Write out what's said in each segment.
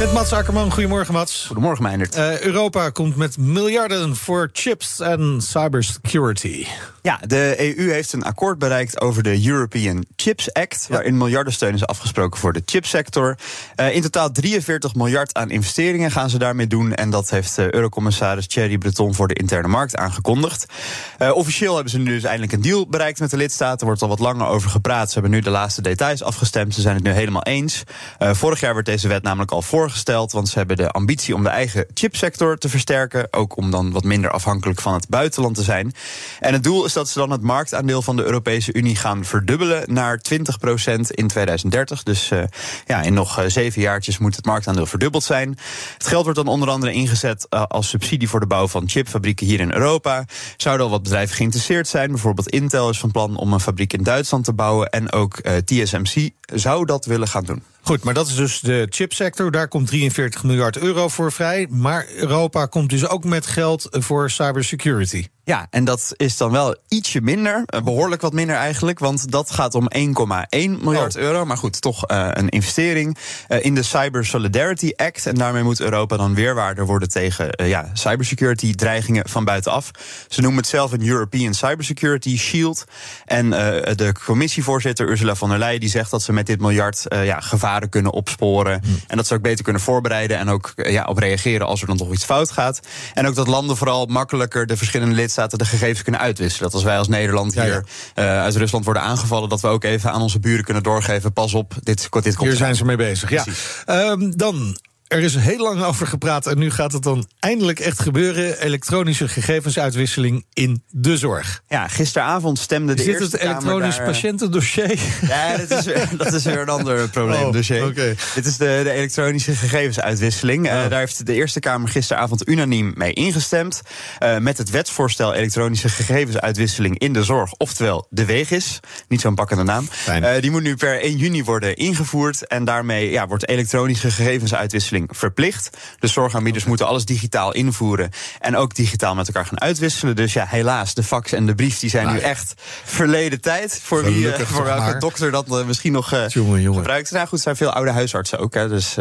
Met Mats Akkerman. Goedemorgen, Mats. Goedemorgen, Meindert. Uh, Europa komt met miljarden voor chips en cybersecurity. Ja, de EU heeft een akkoord bereikt over de European Chips Act, waarin miljardensteun is afgesproken voor de chipsector. Uh, in totaal 43 miljard aan investeringen gaan ze daarmee doen. En dat heeft uh, Eurocommissaris Thierry Breton voor de interne markt aangekondigd. Uh, officieel hebben ze nu dus eindelijk een deal bereikt met de lidstaten. Er wordt al wat langer over gepraat. Ze hebben nu de laatste details afgestemd. Ze zijn het nu helemaal eens. vorig jaar werd deze wet namelijk al voorgesteld, want ze hebben de ambitie om de eigen chipsector te versterken. Ook om dan wat minder afhankelijk van het buitenland te zijn. En het doel is dat ze dan het marktaandeel van de Europese Unie gaan verdubbelen naar 20% in 2030. Dus uh, ja, in nog uh, zeven jaartjes moet het marktaandeel verdubbeld zijn. Het geld wordt dan onder andere ingezet uh, als subsidie voor de bouw van chipfabrieken hier in Europa. Zouden al wat bedrijven geïnteresseerd zijn? Bijvoorbeeld Intel is van plan om een fabriek in Duitsland te bouwen. En ook TSMC zou dat willen gaan doen. Goed, maar dat is dus de chipsector. Daar komt 43 miljard euro voor vrij. Maar Europa komt dus ook met geld voor cybersecurity. Ja, en dat is dan wel ietsje minder, behoorlijk wat minder eigenlijk, want dat gaat om 1,1 miljard oh. euro. Maar goed, toch uh, een investering uh, in de Cyber Solidarity Act. En daarmee moet Europa dan weerwaarder worden tegen uh, ja, cybersecurity dreigingen van buitenaf. Ze noemen het zelf een European Cybersecurity Shield. En de commissievoorzitter Ursula von der Leyen die zegt dat ze met dit miljard ja, gevaren kunnen opsporen. Hmm. En dat ze ook beter kunnen voorbereiden en ook ja, op reageren als er dan toch iets fout gaat. En ook dat landen vooral makkelijker de verschillende lidstaten de gegevens kunnen uitwisselen. Dat als wij als Nederland hier ja, Uh, uit Rusland worden aangevallen, dat we ook even aan onze buren kunnen doorgeven. Pas op, dit, dit komt. Hier zijn ze mee bezig. Ja. Um, dan er is heel lang over gepraat en nu gaat het dan eindelijk echt gebeuren. Elektronische gegevensuitwisseling in de zorg. Ja, gisteravond stemde de Zit Eerste het elektronisch daar... patiëntendossier? Ja, dat is, weer, dat is weer een ander probleemdossier. Oh, okay. Dit is de, de elektronische gegevensuitwisseling. Oh. Uh, daar heeft de Eerste Kamer gisteravond unaniem mee ingestemd. Uh, met het wetsvoorstel elektronische gegevensuitwisseling in de zorg. Oftewel de WEGIS. Niet zo'n pakkende naam. Uh, die moet nu per 1 juni worden ingevoerd. En daarmee ja, wordt elektronische gegevensuitwisseling verplicht. De zorgaanbieders moeten alles digitaal invoeren en ook digitaal met elkaar gaan uitwisselen. Dus ja, helaas, de fax en de brief die zijn nu echt verleden tijd. Voor, wie, uh, voor welke dokter dat uh, misschien nog uh, jongen, jongen. gebruikt. Nou goed, er zijn veel oude huisartsen ook. Hè, dus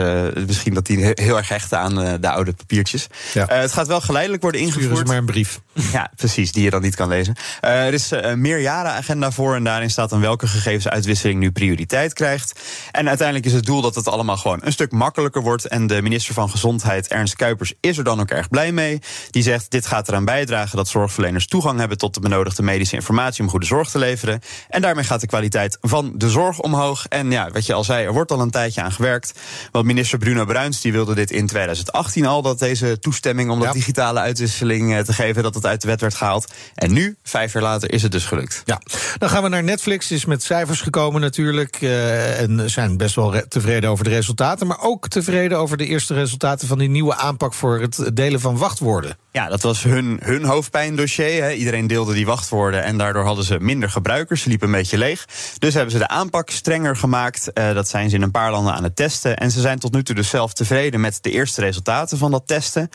misschien dat die heel erg hechten aan de oude papiertjes. Ja. het gaat wel geleidelijk worden ingevoerd. Sturen maar een brief. Ja, precies, die je dan niet kan lezen. er is een meerjarenagenda voor en daarin staat dan welke gegevensuitwisseling nu prioriteit krijgt. En uiteindelijk is het doel dat het allemaal gewoon een stuk makkelijker wordt en de minister van Gezondheid, Ernst Kuipers, is er dan ook erg blij mee. Die zegt: Dit gaat eraan bijdragen dat zorgverleners toegang hebben tot de benodigde medische informatie om goede zorg te leveren. En daarmee gaat de kwaliteit van de zorg omhoog. En ja, wat je al zei, er wordt al een tijdje aan gewerkt. Want minister Bruno Bruins die wilde dit in 2018 al, dat deze toestemming om dat digitale uitwisseling eh, te geven, dat het uit de wet werd gehaald. En nu, vijf jaar later, is het dus gelukt. Ja, dan gaan we naar Netflix. Is met cijfers gekomen natuurlijk. Uh, en zijn best wel tevreden over de resultaten, maar ook tevreden over de eerste resultaten van die nieuwe aanpak voor het delen van wachtwoorden. Ja, dat was hun, hun hoofdpijndossier. Hè. Iedereen deelde die wachtwoorden en daardoor hadden ze minder gebruikers. Ze liepen een beetje leeg. Dus hebben ze de aanpak strenger gemaakt. Uh, dat zijn ze in een paar landen aan het testen. En ze zijn tot nu toe dus zelf tevreden met de eerste resultaten van dat testen.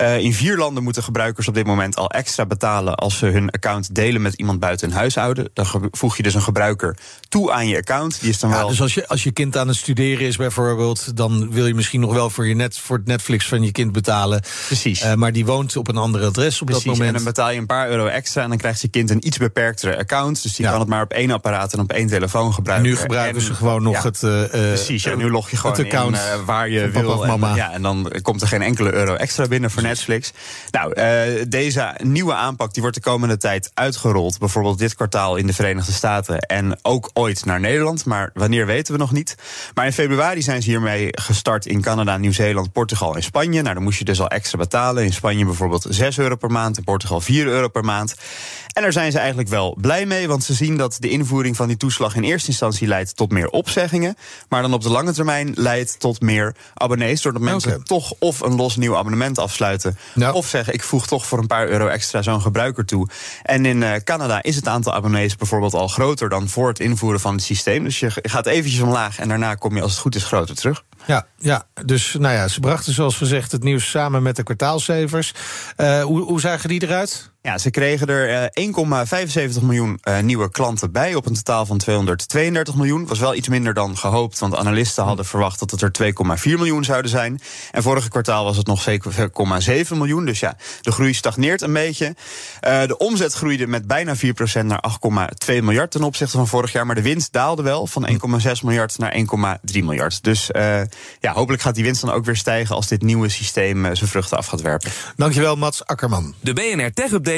Uh, in vier landen moeten gebruikers op dit moment al extra betalen als ze hun account delen met iemand buiten hun huishouden. Dan voeg je dus een gebruiker toe aan je account. Die is dan ja, wel... Dus als je, als je kind aan het studeren is bijvoorbeeld, dan wil je misschien nog wel voor, je net, voor het Netflix van je kind betalen. Precies. Uh, maar die woont op een ander adres op Precies, dat moment. En dan betaal je een paar euro extra en dan krijgt je kind een iets beperktere account. Dus die ja. kan het maar op één apparaat en op één telefoon gebruiken. Nu gebruiken en, ze gewoon nog ja, het. Uh, precies, ja, nu log je gewoon account in, waar je wil. En, ja, en dan komt er geen enkele euro extra binnen voor Netflix. Nou, deze nieuwe aanpak die wordt de komende tijd uitgerold. Bijvoorbeeld dit kwartaal in de Verenigde Staten en ook ooit naar Nederland. Maar wanneer weten we nog niet. Maar in februari zijn ze hiermee gestart in Canada Canada, Nieuw-Zeeland, Portugal en Spanje. Nou, dan moest je dus al extra betalen. In Spanje bijvoorbeeld 6 euro per maand, in Portugal 4 euro per maand. En daar zijn ze eigenlijk wel blij mee, want ze zien dat de invoering van die toeslag in eerste instantie leidt tot meer opzeggingen. Maar dan op de lange termijn leidt tot meer abonnees. Doordat mensen toch of een los nieuw abonnement afsluiten. Of zeggen: ik voeg toch voor een paar euro extra zo'n gebruiker toe. En in uh, Canada is het aantal abonnees bijvoorbeeld al groter dan voor het invoeren van het systeem. Dus je gaat eventjes omlaag en daarna kom je als het goed is groter terug. Ja, ja, dus nou ja, ze brachten zoals gezegd het nieuws samen met de kwartaalcijfers. Uh, hoe, hoe zagen die eruit? Ja, ze kregen er 1,75 eh, miljoen uh, nieuwe klanten bij op een totaal van 232 miljoen. Was wel iets minder dan gehoopt, want analisten hadden verwacht dat het er 2,4 miljoen zouden zijn. En vorige kwartaal was het nog 7,7 miljoen. Dus ja, de groei stagneert een beetje. Uh, de omzet groeide met bijna 4% naar 8,2 miljard ten opzichte van vorig jaar. Maar de winst daalde wel van 1,6 miljard naar 1,3 miljard. Dus ja, hopelijk gaat die winst dan ook weer stijgen als dit nieuwe systeem zijn vruchten af gaat werpen. Dankjewel, Mats Akkerman. De BNR Tech Update